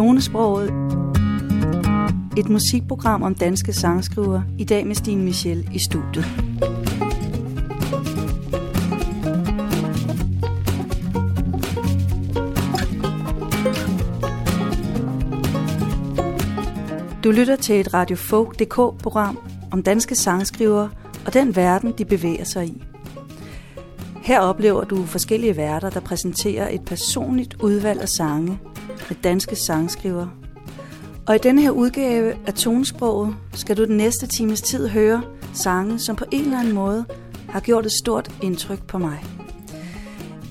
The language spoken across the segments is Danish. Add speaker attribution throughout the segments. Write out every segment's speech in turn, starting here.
Speaker 1: Tonesproget. Et musikprogram om danske sangskriver. I dag med Stine Michel i studiet. Du lytter til et Radio Folk.dk-program om danske sangskrivere og den verden, de bevæger sig i. Her oplever du forskellige værter, der præsenterer et personligt udvalg af sange med danske sangskriver. Og i denne her udgave af Tonesproget skal du den næste times tid høre sange, som på en eller anden måde har gjort et stort indtryk på mig.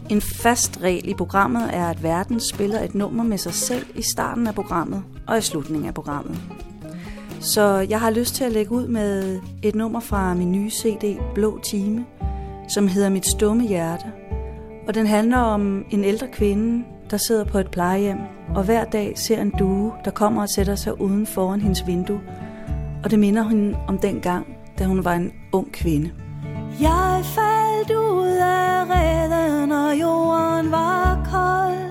Speaker 1: En fast regel i programmet er, at verden spiller et nummer med sig selv i starten af programmet og i slutningen af programmet. Så jeg har lyst til at lægge ud med et nummer fra min nye CD, Blå Time, som hedder Mit stumme hjerte. Og den handler om en ældre kvinde, der sidder på et plejehjem, og hver dag ser en due, der kommer og sætter sig uden foran hendes vindue. Og det minder hende om den gang, da hun var en ung kvinde.
Speaker 2: Jeg faldt ud af redden, og jorden var kold.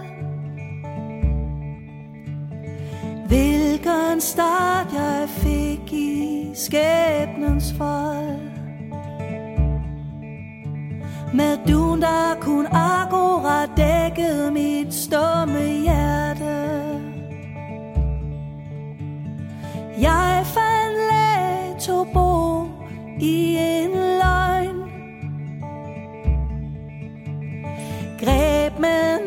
Speaker 2: Hvilken start jeg fik i skæbnens fold. Med dun, der kun akkurat dækkede mit stumme hjerte. Jeg fandt lag bo i en løgn. Greb med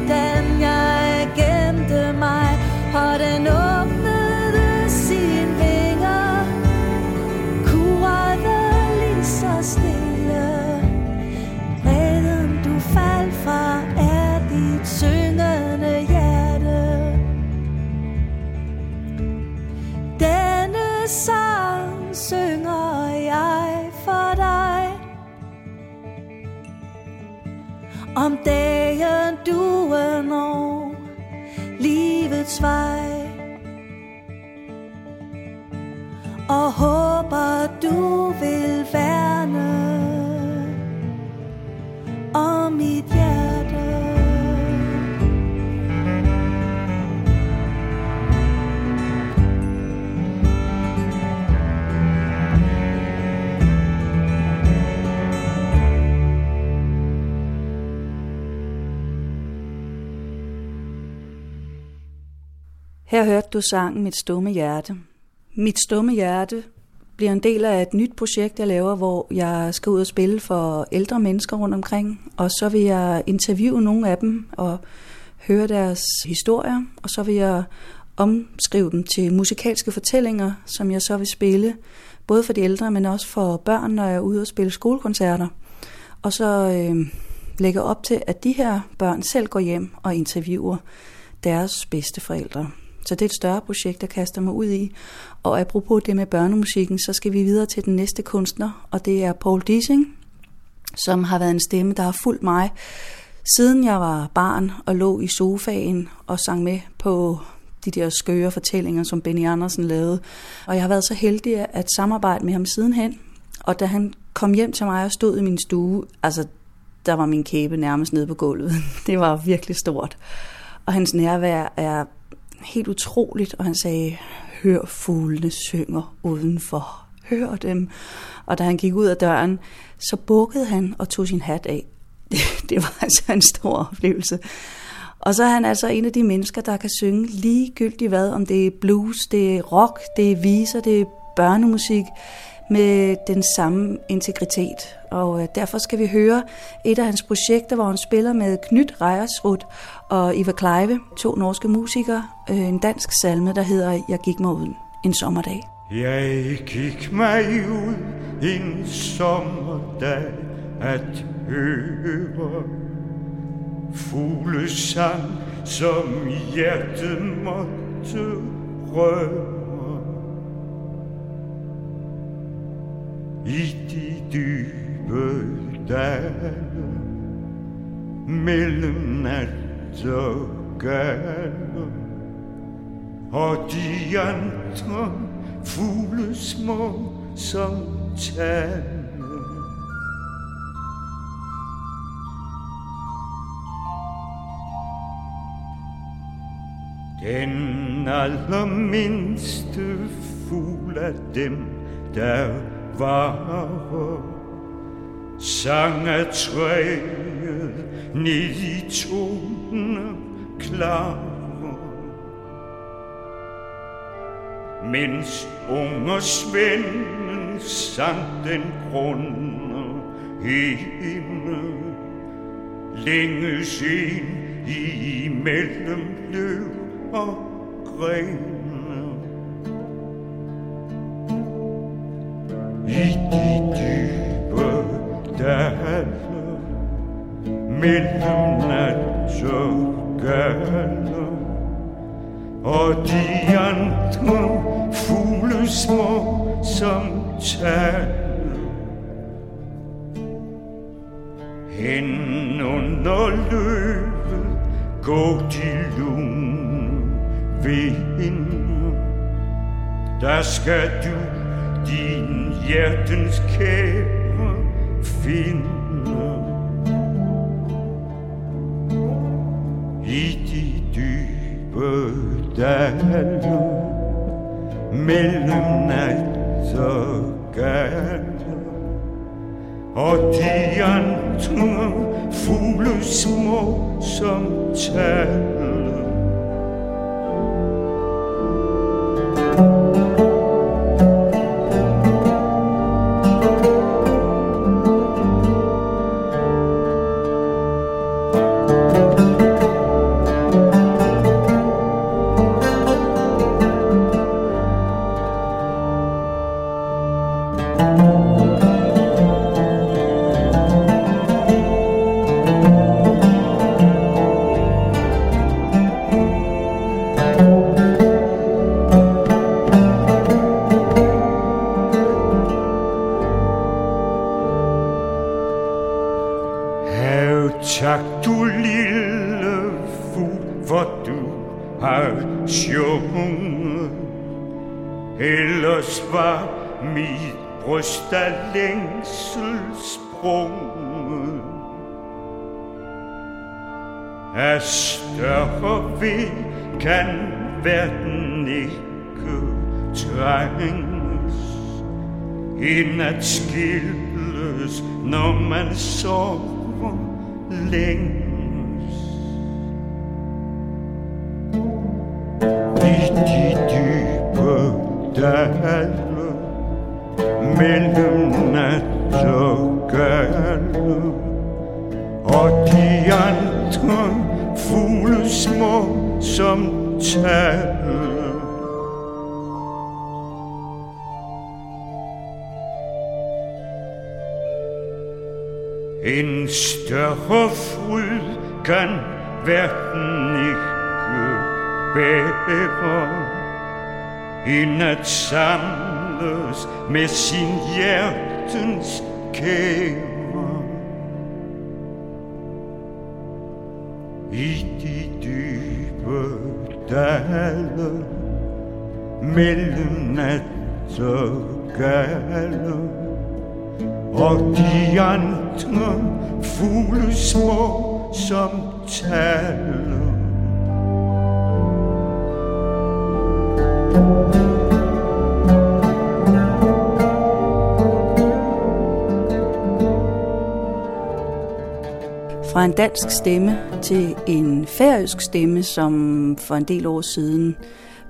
Speaker 2: hvordan jeg gemte mig, og den åbnede sine vinger, kurrede lige så stille. Reden du faldt fra er dit syngende hjerte. Denne sang synger jeg for dig. Om dagen du når livets vej. Og håber du
Speaker 1: Her hørte du sangen Mit stumme hjerte. Mit stumme hjerte bliver en del af et nyt projekt, jeg laver, hvor jeg skal ud og spille for ældre mennesker rundt omkring, og så vil jeg interviewe nogle af dem og høre deres historier, og så vil jeg omskrive dem til musikalske fortællinger, som jeg så vil spille, både for de ældre, men også for børn, når jeg er ude og spille skolekoncerter. Og så øh, lægger op til, at de her børn selv går hjem og interviewer deres bedste forældre. Så det er et større projekt, jeg kaster mig ud i. Og apropos det med børnemusikken, så skal vi videre til den næste kunstner, og det er Paul Dissing, som har været en stemme, der har fulgt mig, siden jeg var barn og lå i sofaen og sang med på de der skøre fortællinger, som Benny Andersen lavede. Og jeg har været så heldig at samarbejde med ham sidenhen. Og da han kom hjem til mig og stod i min stue, altså der var min kæbe nærmest nede på gulvet. Det var virkelig stort. Og hans nærvær er helt utroligt, og han sagde, hør fuglene synger udenfor. Hør dem. Og da han gik ud af døren, så bukkede han og tog sin hat af. Det, var altså en stor oplevelse. Og så er han altså en af de mennesker, der kan synge ligegyldigt hvad, om det er blues, det er rock, det er viser, det er børnemusik, med den samme integritet. Og øh, derfor skal vi høre et af hans projekter, hvor han spiller med Knut Rejersrud og Ivar Kleive, to norske musikere, øh, en dansk salme, der hedder Jeg gik mig ud en sommerdag.
Speaker 3: Jeg gik mig ud en sommerdag at høre fuglesang, som hjertet måtte røre. I de dybe dale, mellem nat og gale, og de andre fugle små som tale. Den allermindste fugl af dem, der var sang af træet ned i toner klare. Mens unge svenden sang den grunde himmel, længes ind i mellem løv og grene. I de dybe dale, mellem nat og gale, og de andre fugle små som taler. Hen under løvet gå de lune vind. Der skal du hjertens kære bryst af længsel sprunget. Af større ved kan verden ikke trænges, end at skilles, når man sover længes. I de dybe dage som tal En større fryd kan verden ikke bære. End at samles med sin hjertens kære. Dale Mellem nat og gale og de andre fugle små som taler.
Speaker 1: Fra en dansk stemme til en færøsk stemme, som for en del år siden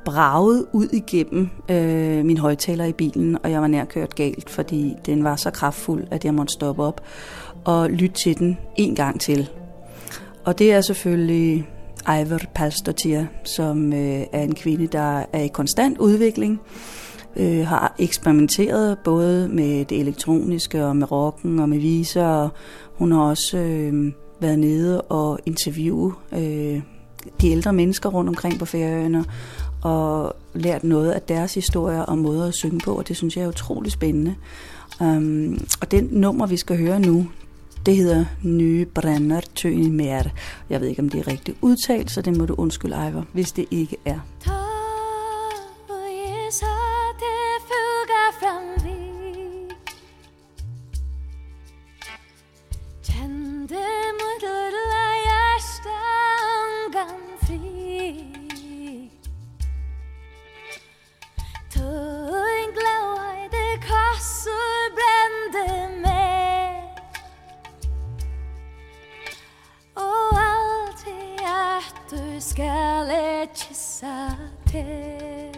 Speaker 1: bragede ud igennem øh, min højtaler i bilen, og jeg var nær kørt galt, fordi den var så kraftfuld, at jeg måtte stoppe op og lytte til den en gang til. Og det er selvfølgelig Ivor Palstortier, som øh, er en kvinde, der er i konstant udvikling, øh, har eksperimenteret både med det elektroniske og med rocken og med viser, og hun har også øh, været nede og interviewe øh, de ældre mennesker rundt omkring på Færøerne og lært noget af deres historier og måder at synge på, og det synes jeg er utrolig spændende. Um, og den nummer, vi skal høre nu, det hedder Nye Brænder Tøen Mer. Jeg ved ikke, om det er rigtigt udtalt, så det må du undskylde, Ivor, hvis det ikke er. esqueletizate.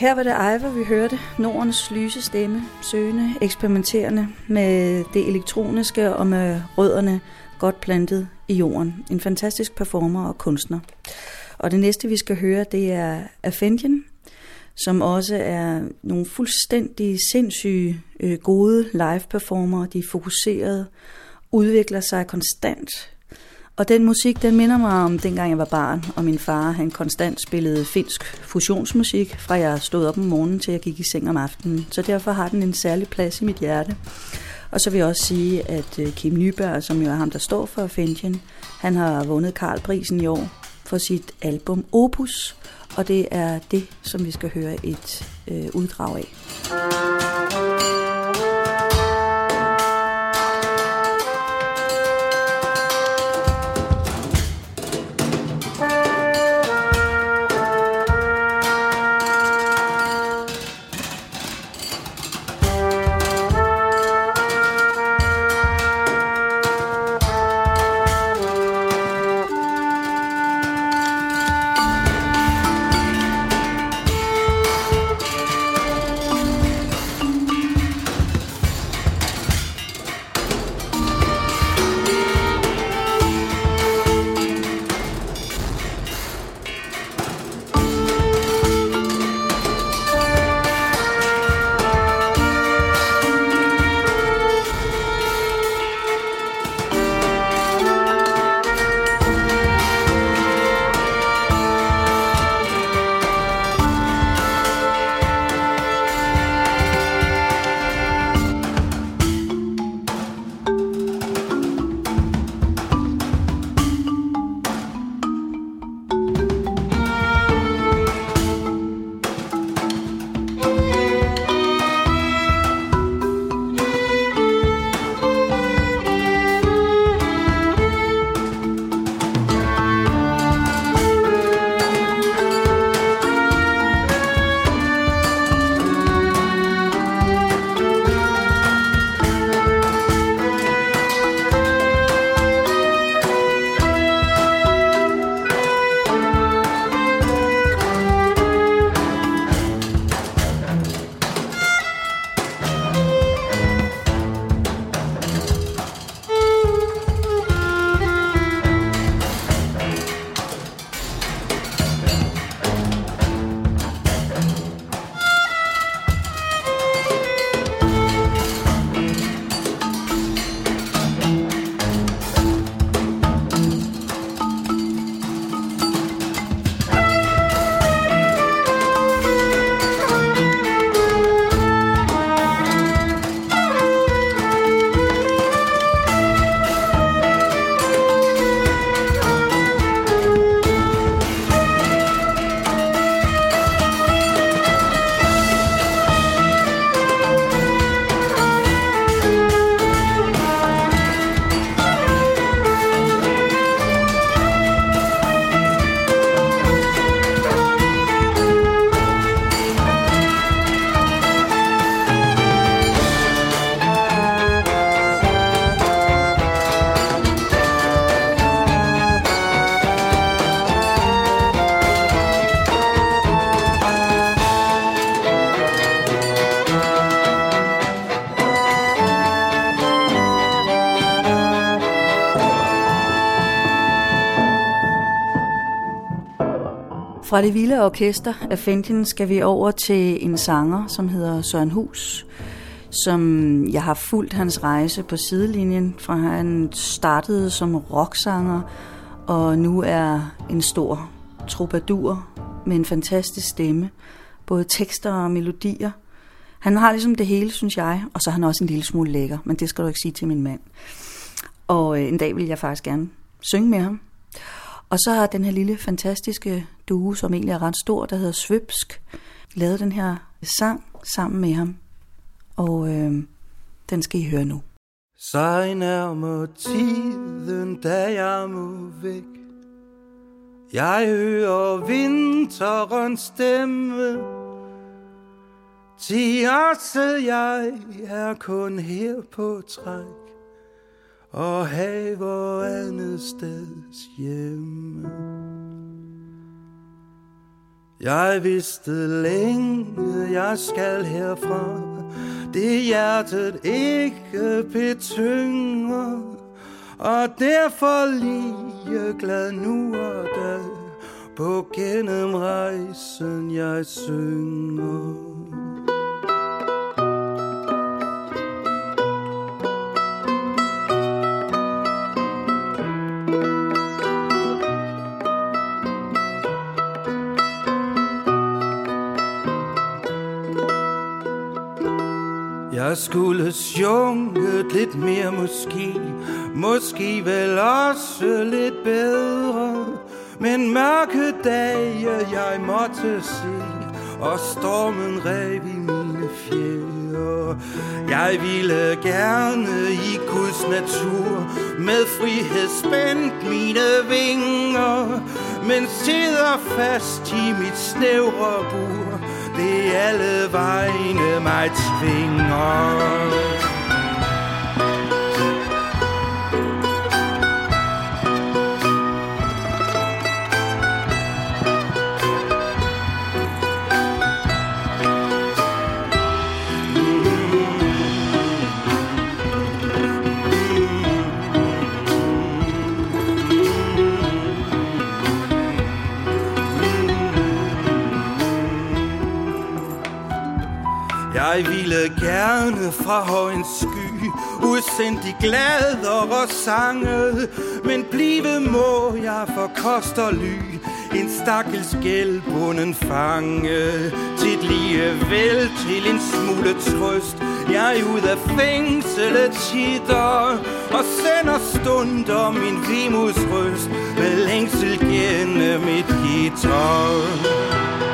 Speaker 1: Her var det Ejver, vi hørte Nordens lyse stemme, søgende, eksperimenterende med det elektroniske og med rødderne godt plantet i jorden. En fantastisk performer og kunstner. Og det næste, vi skal høre, det er Afendien, som også er nogle fuldstændig sindssyge øh, gode live-performer. De er fokuseret, udvikler sig konstant, og den musik, den minder mig om dengang jeg var barn, og min far, han konstant spillede finsk fusionsmusik, fra jeg stod op om morgenen til jeg gik i seng om aftenen. Så derfor har den en særlig plads i mit hjerte. Og så vil jeg også sige, at øh, Kim Nyberg, som jo er ham, der står for Fendjen, han har vundet Karlprisen i år for sit album Opus, og det er det, som vi skal høre et øh, uddrag af. Fra det vilde orkester af Fentin skal vi over til en sanger, som hedder Søren Hus, som jeg har fulgt hans rejse på sidelinjen, fra han startede som rocksanger, og nu er en stor troubadour med en fantastisk stemme, både tekster og melodier. Han har ligesom det hele, synes jeg, og så er han også en lille smule lækker, men det skal du ikke sige til min mand. Og øh, en dag vil jeg faktisk gerne synge med ham. Og så har den her lille fantastiske due, som egentlig er ret stor, der hedder Svøbsk, lavet den her sang sammen med ham. Og øh, den skal I høre nu.
Speaker 4: Så nærmer tiden, da jeg må væk. Jeg hører vinterens stemme. Tiasse, jeg er kun her på træk og haver andet steds hjemme. Jeg vidste længe, jeg skal herfra. Det hjertet ikke betynger. Og derfor lige glad nu og da. På gennem rejsen jeg synger. Jeg skulle sjunket lidt mere måske. Måske vel også lidt bedre. Men mørke dage jeg måtte se. Og stormen rev i mine fjerde Jeg ville gerne i Guds natur. Med frihed spændt mine vinger. Men sidder fast i mit snævre bur det alle vegne mig tvinger. Jeg ville gerne fra højens sky Udsendt i glæder og sange Men blive må jeg for kost og ly En stakkels gældbunden fange. Tit lige vel til en smule trøst Jeg er ud af fængslet titter Og sender stunder min vimus røst Med længsel gennem mit gitter.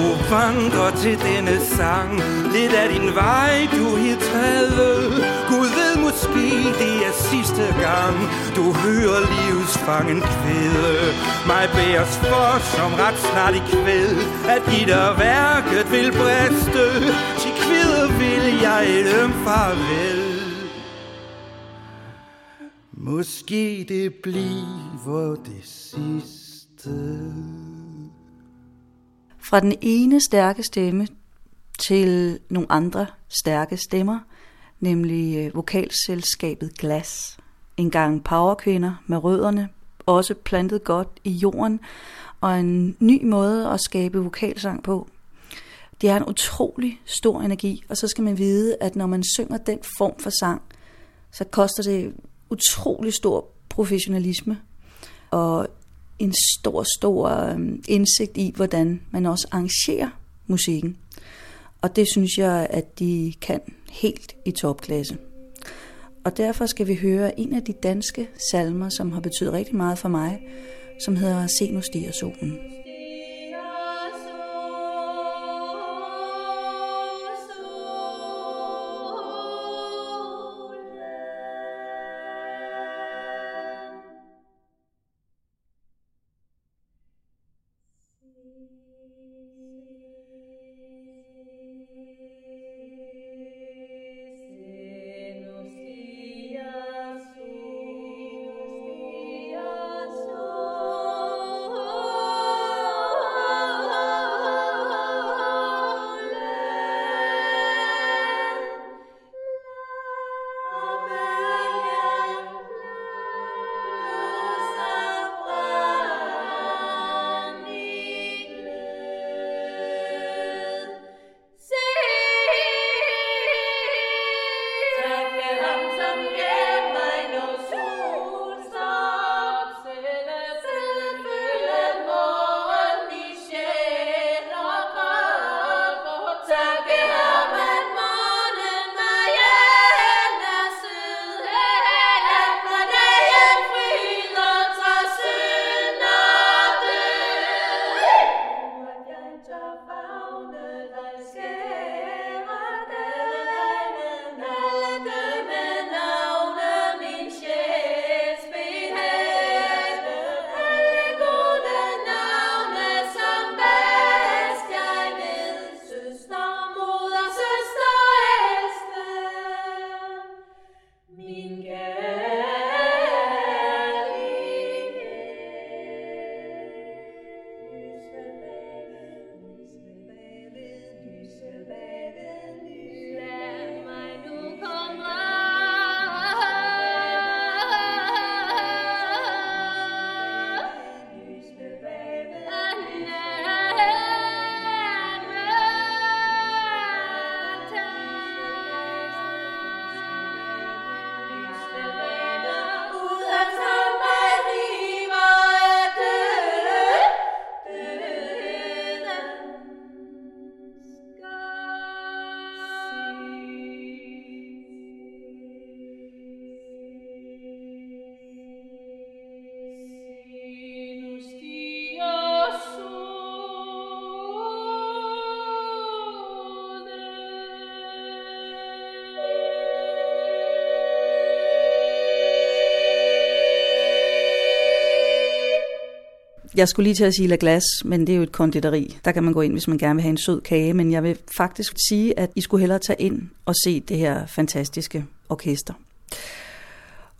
Speaker 4: Dog vandre til denne sang. Lidt af din vej, du har taget Gud ved måske, det er sidste gang. Du hører livsfangen kvæde Mig bæres for som ret snart i kvæd At værket vil briste. Til kvæde vil jeg dem farvel. Måske det bliver det sidste
Speaker 1: fra den ene stærke stemme til nogle andre stærke stemmer, nemlig øh, vokalselskabet Glas. En gang powerkvinder med rødderne, også plantet godt i jorden, og en ny måde at skabe vokalsang på. Det er en utrolig stor energi, og så skal man vide, at når man synger den form for sang, så koster det utrolig stor professionalisme. Og en stor, stor øhm, indsigt i, hvordan man også arrangerer musikken. Og det synes jeg, at de kan helt i topklasse. Og derfor skal vi høre en af de danske salmer, som har betydet rigtig meget for mig, som hedder Se nu stiger solen. Jeg skulle lige til at sige La Glas, men det er jo et konditori. Der kan man gå ind, hvis man gerne vil have en sød kage. Men jeg vil faktisk sige, at I skulle hellere tage ind og se det her fantastiske orkester.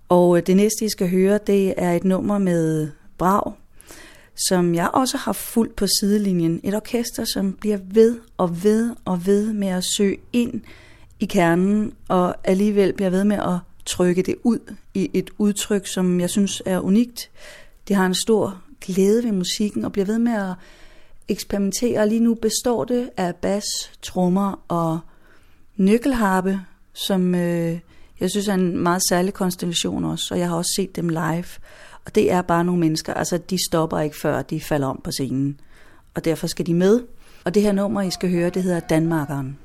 Speaker 1: Og øh, det næste, I skal høre, det er et nummer med Brav, som jeg også har fulgt på sidelinjen. Et orkester, som bliver ved og ved og ved med at søge ind i kernen, og alligevel bliver ved med at trykke det ud i et udtryk, som jeg synes er unikt. Det har en stor glæde ved musikken og bliver ved med at eksperimentere. Lige nu består det af bas, trommer og nøkkelharpe, som øh, jeg synes er en meget særlig konstellation også, og jeg har også set dem live. Og det er bare nogle mennesker, altså de stopper ikke før de falder om på scenen. Og derfor skal de med. Og det her nummer, I skal høre, det hedder Danmarkeren.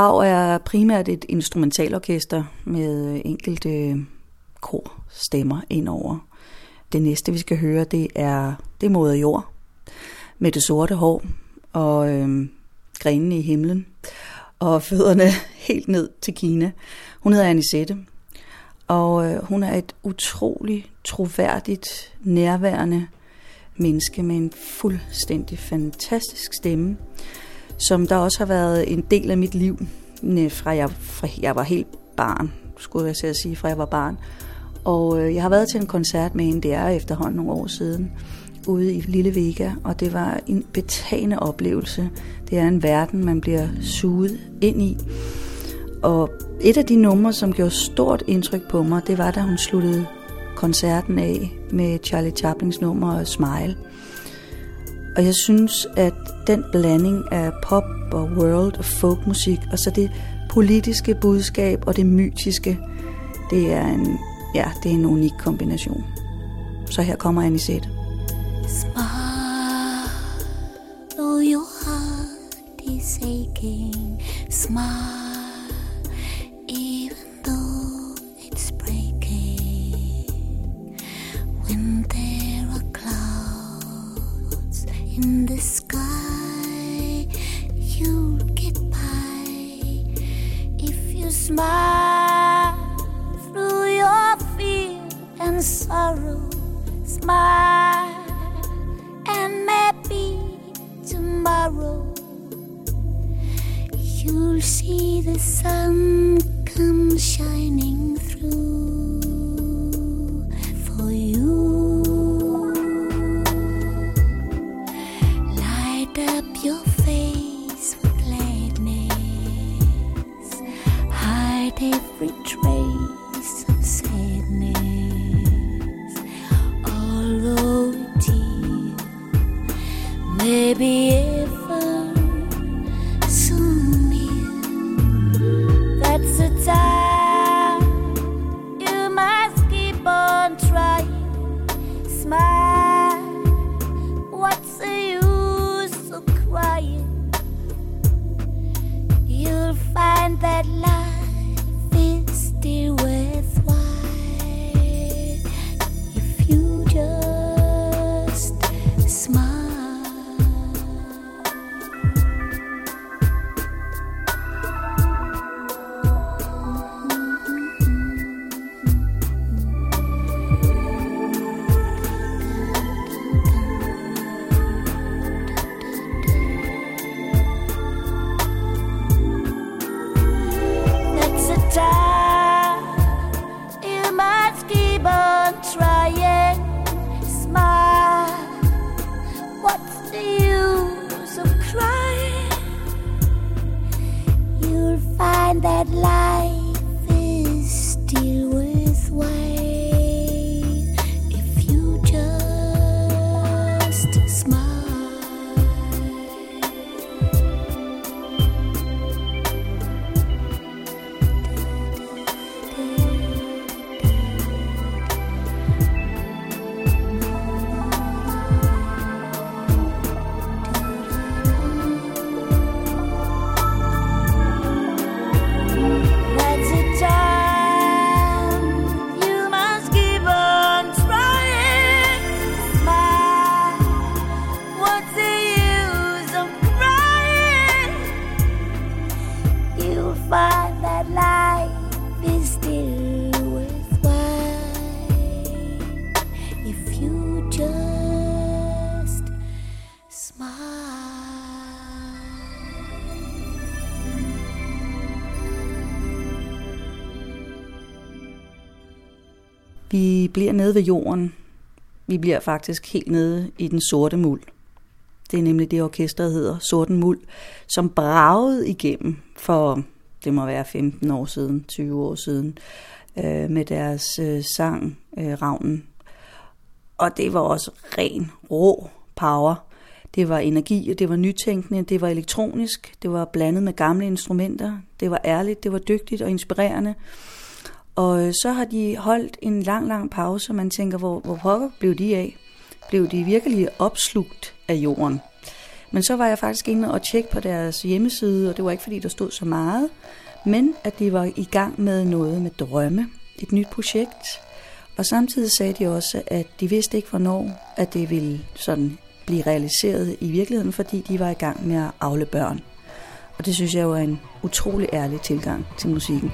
Speaker 1: Brag er primært et instrumentalorkester med enkelte korstemmer indover. Det næste, vi skal høre, det er, det er Moder Jord med det sorte hår og øh, grenene i himlen og fødderne helt ned til Kina. Hun hedder Anisette, og øh, hun er et utrolig troværdigt, nærværende menneske med en fuldstændig fantastisk stemme som der også har været en del af mit liv, fra jeg, fra jeg var helt barn, skulle jeg sige, sige, fra jeg var barn. Og øh, jeg har været til en koncert med en, det er efterhånden nogle år siden, ude i Lille Vega, og det var en betagende oplevelse. Det er en verden, man bliver suget ind i. Og et af de numre, som gjorde stort indtryk på mig, det var, da hun sluttede koncerten af med Charlie Chaplins nummer Smile. Og jeg synes, at den blanding af pop og world og folkmusik, og så det politiske budskab og det mytiske, det er en, ja, det er en unik kombination. Så her kommer Anisette.
Speaker 5: Smile, though your heart is aching. Smile. Smile through your fear and sorrow. Smile and maybe tomorrow you'll see the sun come shining Maybe find that life is still worthwhile if you just smile.
Speaker 1: Vi bliver nede ved jorden. Vi bliver faktisk helt nede i den sorte muld. Det er nemlig det orkester, der hedder Sorten Muld, som bragede igennem for, det må være 15 år siden, 20 år siden, øh, med deres øh, sang øh, Ravnen. Og det var også ren, rå power. Det var energi, og det var nytænkende, det var elektronisk, det var blandet med gamle instrumenter, det var ærligt, det var dygtigt og inspirerende. Og øh, så har de holdt en lang, lang pause, og man tænker, hvor, hvor pokker blev de af? Blev de virkelig opslugt af jorden? Men så var jeg faktisk inde og tjekke på deres hjemmeside, og det var ikke fordi, der stod så meget, men at de var i gang med noget med drømme, et nyt projekt. Og samtidig sagde de også, at de vidste ikke, hvornår at det ville sådan blive realiseret i virkeligheden, fordi de var i gang med at afle børn. Og det synes jeg jo er en utrolig ærlig tilgang til musikken.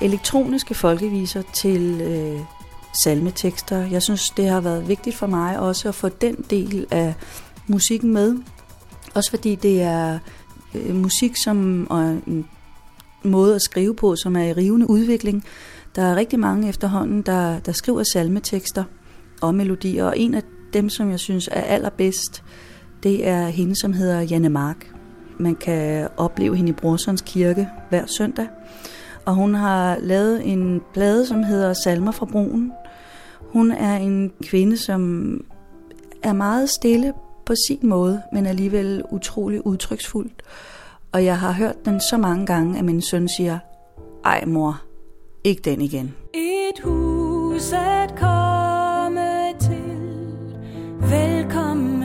Speaker 1: Elektroniske folkeviser til øh, salmetekster. Jeg synes, det har været vigtigt for mig også at få den del af musikken med. Også fordi det er øh, musik som, og en måde at skrive på, som er i rivende udvikling. Der er rigtig mange efterhånden, der, der skriver salmetekster og melodier, og en af dem, som jeg synes er allerbedst, det er hende, som hedder Janne Mark. Man kan opleve hende i Brorsons Kirke hver søndag. Og hun har lavet en plade, som hedder Salmer fra Broen. Hun er en kvinde, som er meget stille på sin måde, men alligevel utrolig udtryksfuldt. Og jeg har hørt den så mange gange, at min søn siger, ej mor, ikke den igen.
Speaker 2: Et hus at komme til, velkommen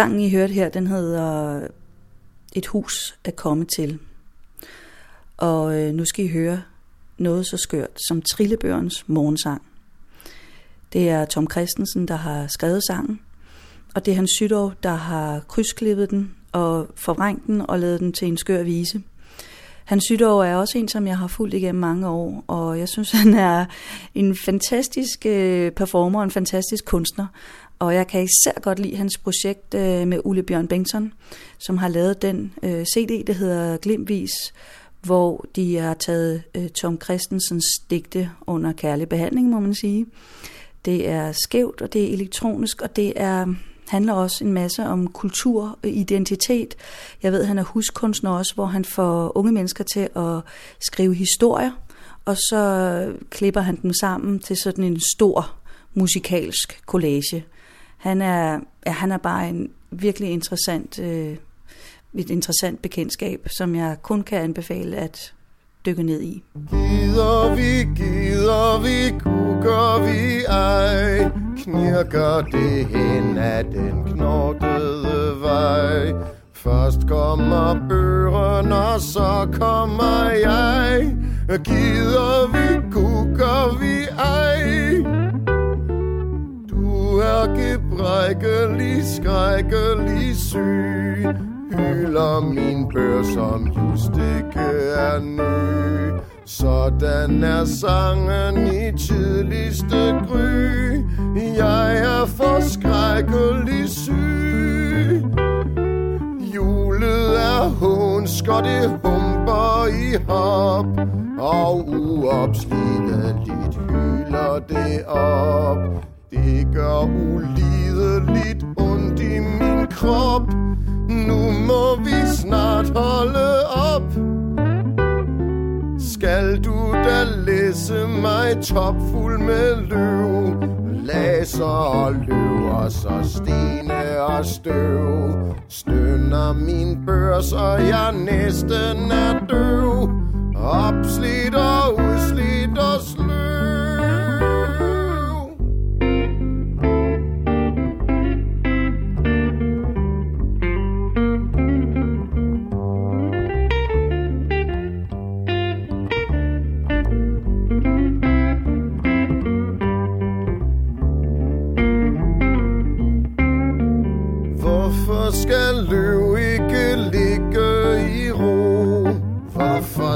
Speaker 1: Sangen, I hørte her, den hedder Et hus at komme til. Og øh, nu skal I høre noget så skørt som Trillebørens morgensang. Det er Tom Christensen, der har skrevet sangen, og det er Hans Sydov, der har krydsklippet den og forvrængt den og lavet den til en skør vise. Hans Sydov er også en, som jeg har fulgt igennem mange år, og jeg synes, han er en fantastisk øh, performer, en fantastisk kunstner. Og jeg kan især godt lide hans projekt øh, med Ulle Bjørn Bengtsson, som har lavet den øh, CD, der hedder Glimvis, hvor de har taget øh, Tom Christensens digte under kærlig behandling, må man sige. Det er skævt, og det er elektronisk, og det er handler også en masse om kultur og identitet. Jeg ved, at han er huskunstner også, hvor han får unge mennesker til at skrive historier, og så klipper han dem sammen til sådan en stor musikalsk collage. Han er, ja, han er bare en virkelig interessant, øh, et interessant bekendtskab, som jeg kun kan anbefale at dykke ned i.
Speaker 6: Gider vi, gider vi, kukker vi ej, knirker det hen af den knortede vej. Først kommer børen, og så kommer jeg. Gider vi, kukker vi ej. Er gebrækkelig, skrækkelig syg hylder min bør, som just ikke er ny. Sådan er sangen i tidligste gry. Jeg er forskrækkelig syg. Julet er hunsk, og det humper i hop. Og uopslideligt hylder det op. Det gør ulideligt ondt i min krop. Nu må vi snart holde op. Skal du da læse mig topfuld med løv? Laser og løver, så stene og støv. Stønner min børs, og jeg næsten er døv. Opslidt og udslidt og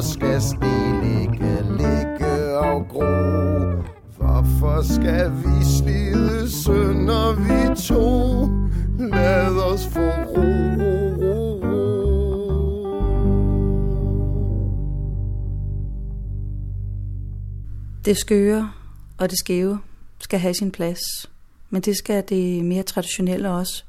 Speaker 6: skal sne ligge, ligge og gro? Hvorfor skal vi slide sønder vi to? Lad os få ro.
Speaker 1: Det skøre og det skæve skal have sin plads, men det skal det mere traditionelle også.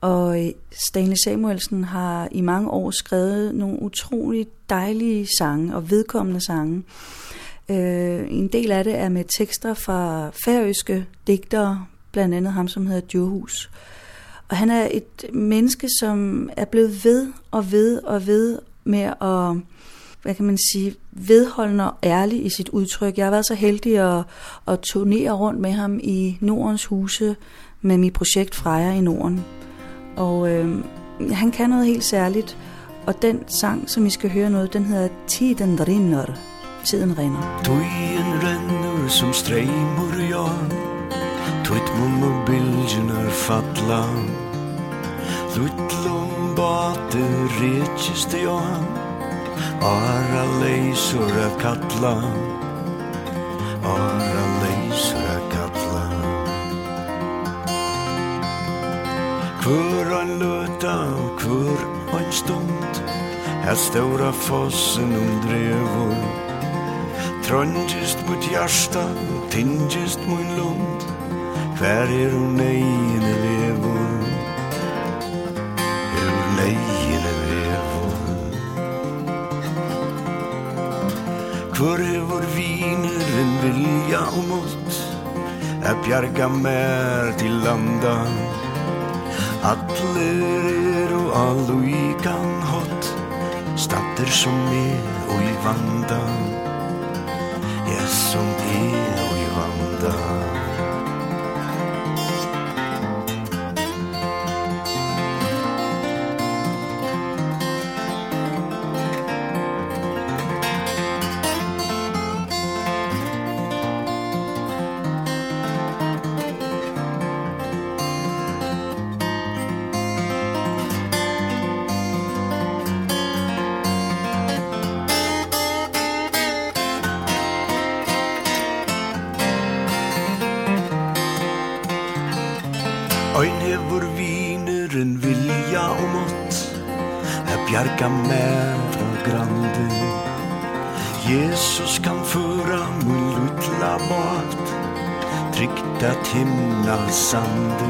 Speaker 1: Og Stanley Samuelsen har i mange år skrevet nogle utroligt dejlige sange og vedkommende sange. Øh, en del af det er med tekster fra færøske digtere, blandt andet ham, som hedder Djurhus. Og han er et menneske, som er blevet ved og ved og ved med at hvad kan man sige, vedholdende og ærlig i sit udtryk. Jeg har været så heldig at, at turnere rundt med ham i Nordens huse med mit projekt Freja i Norden. Og øh, han kan noget helt særligt, og den sang, som I skal høre noget, den hedder Tiden rinner. Tiden rinder.
Speaker 7: Tøyen renner som strejmur, ja. Tøyt mumma bilgenar falla. Luttlum bate retsist, ja. Ara leysur að kalla Ara leysur að kalla Hvor ein luta og hvor ein stund. Her stora fossen under drevur Trondjist mot hjärsta, tingest mot lund. Hver er hun egin levur Er hun egin Hvor viner en vilja og mått að bjarga mer til landa? Allir eru á hot Stattir som er og i vanda. Ja, som er og i vanda. Trygt at himna sande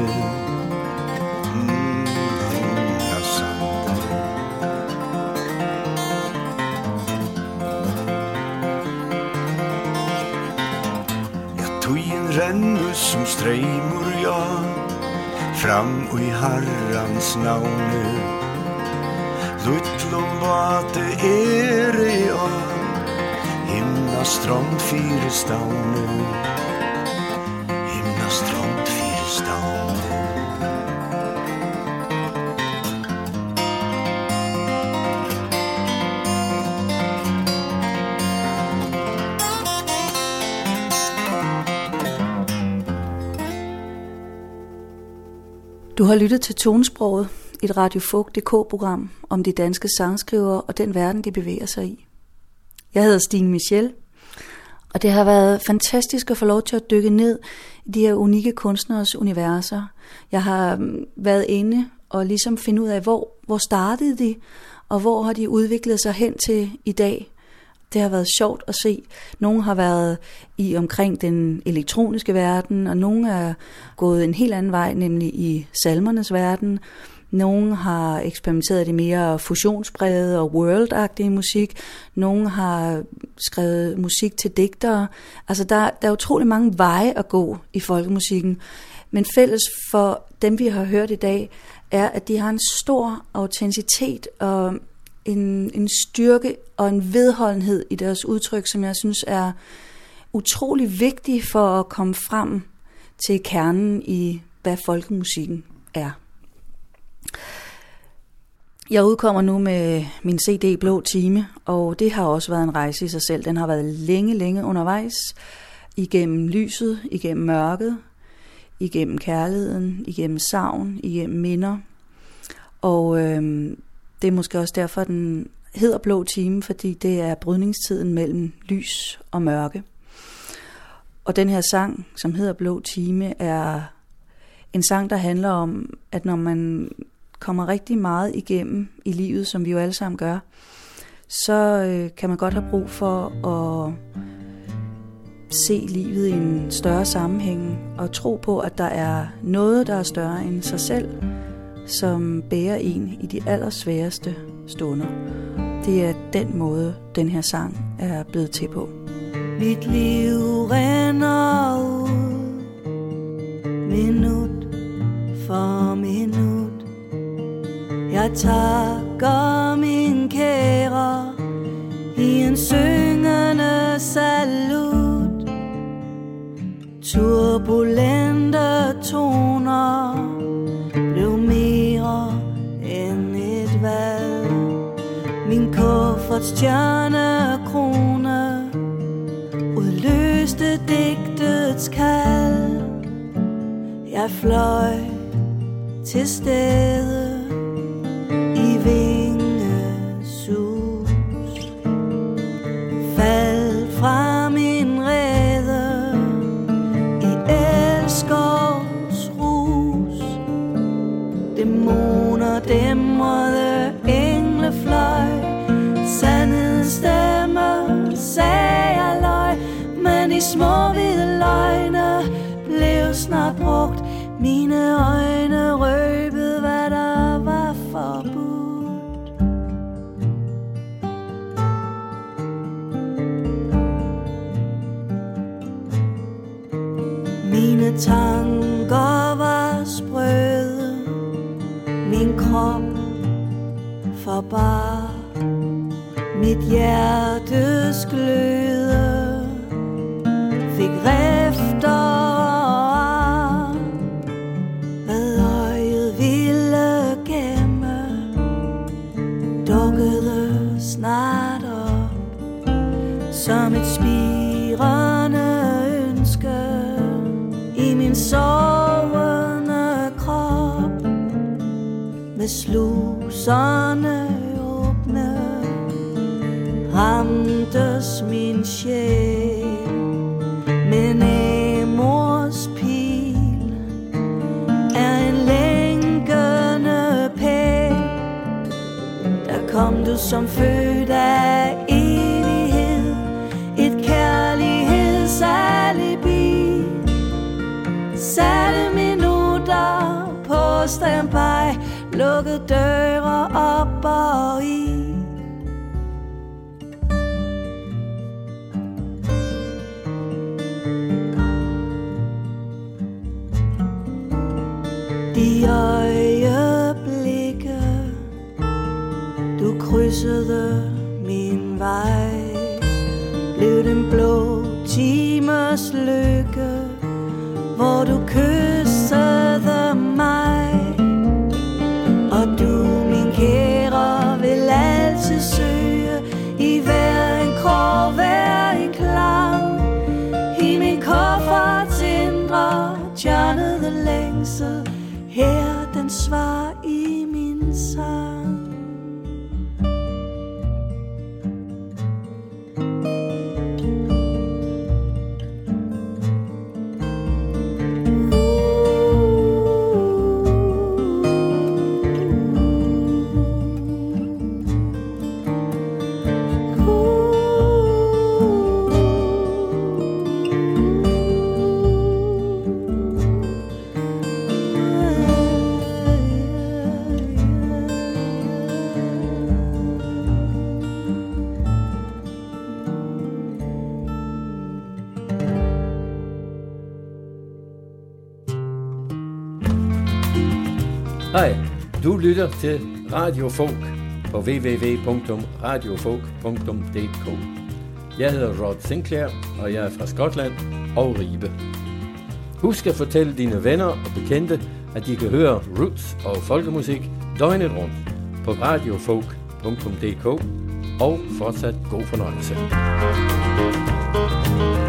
Speaker 7: Himna mm, sande Ja, tøyen rennu som streimur, ja Fram och i Herrans navne Luttlom vate er i av Himna strand fire stavne
Speaker 1: Du har lyttet til Tonesproget, et Radio Folk.dk-program om de danske sangskrivere og den verden, de bevæger sig i. Jeg hedder Stine Michel, og det har været fantastisk at få lov til at dykke ned i de her unikke kunstneres universer. Jeg har mm, været inde og ligesom finde ud af, hvor, hvor startede de, og hvor har de udviklet sig hen til i dag. Det har været sjovt at se. Nogle har været i omkring den elektroniske verden, og nogle er gået en helt anden vej, nemlig i salmernes verden. Nogle har eksperimenteret i mere fusionsbrede og world musik. Nogle har skrevet musik til digtere. Altså der, der er utrolig mange veje at gå i folkemusikken. Men fælles for dem, vi har hørt i dag, er, at de har en stor autenticitet og en, en styrke og en vedholdenhed i deres udtryk, som jeg synes er utrolig vigtig for at komme frem til kernen i, hvad folkemusikken er. Jeg udkommer nu med min CD Blå Time, og det har også været en rejse i sig selv. Den har været længe, længe undervejs, igennem lyset, igennem mørket, igennem kærligheden, igennem savn, igennem minder. Og øh, det er måske også derfor, den hedder Blå Time, fordi det er brydningstiden mellem lys og mørke. Og den her sang, som hedder Blå Time, er en sang, der handler om, at når man kommer rigtig meget igennem i livet, som vi jo alle sammen gør, så øh, kan man godt have brug for at se livet i en større sammenhæng og tro på, at der er noget, der er større end sig selv, som bærer en i de allersværeste stunder. Det er den måde, den her sang er blevet til på.
Speaker 2: Mit liv renner ud Minut for minut Jeg takker min kære I en syngende salut Turbulente toner kuffert stjernekrone Udløste digtets kald. Jeg fløj til stede og bar Mit hjertes gløde Fik rifter og ar Hvad øjet ville gemme Dukkede snart op Som et spirende ønske I min sovende krop Med sluserne ramtes min sjæl Men Amors pil er en længende pæl.
Speaker 1: Der kom du som født af evighed Et kærlighedsalibi Satte minutter på standby Lukkede døre op og
Speaker 8: Hej, du lytter til Radio Folk på www.radiofolk.dk. Jeg hedder Rod Sinclair, og jeg er fra Skotland og Ribe. Husk at fortælle dine venner og bekendte, at de kan høre roots og folkemusik døgnet rundt på radiofolk.dk og fortsat god fornøjelse.
Speaker 9: Når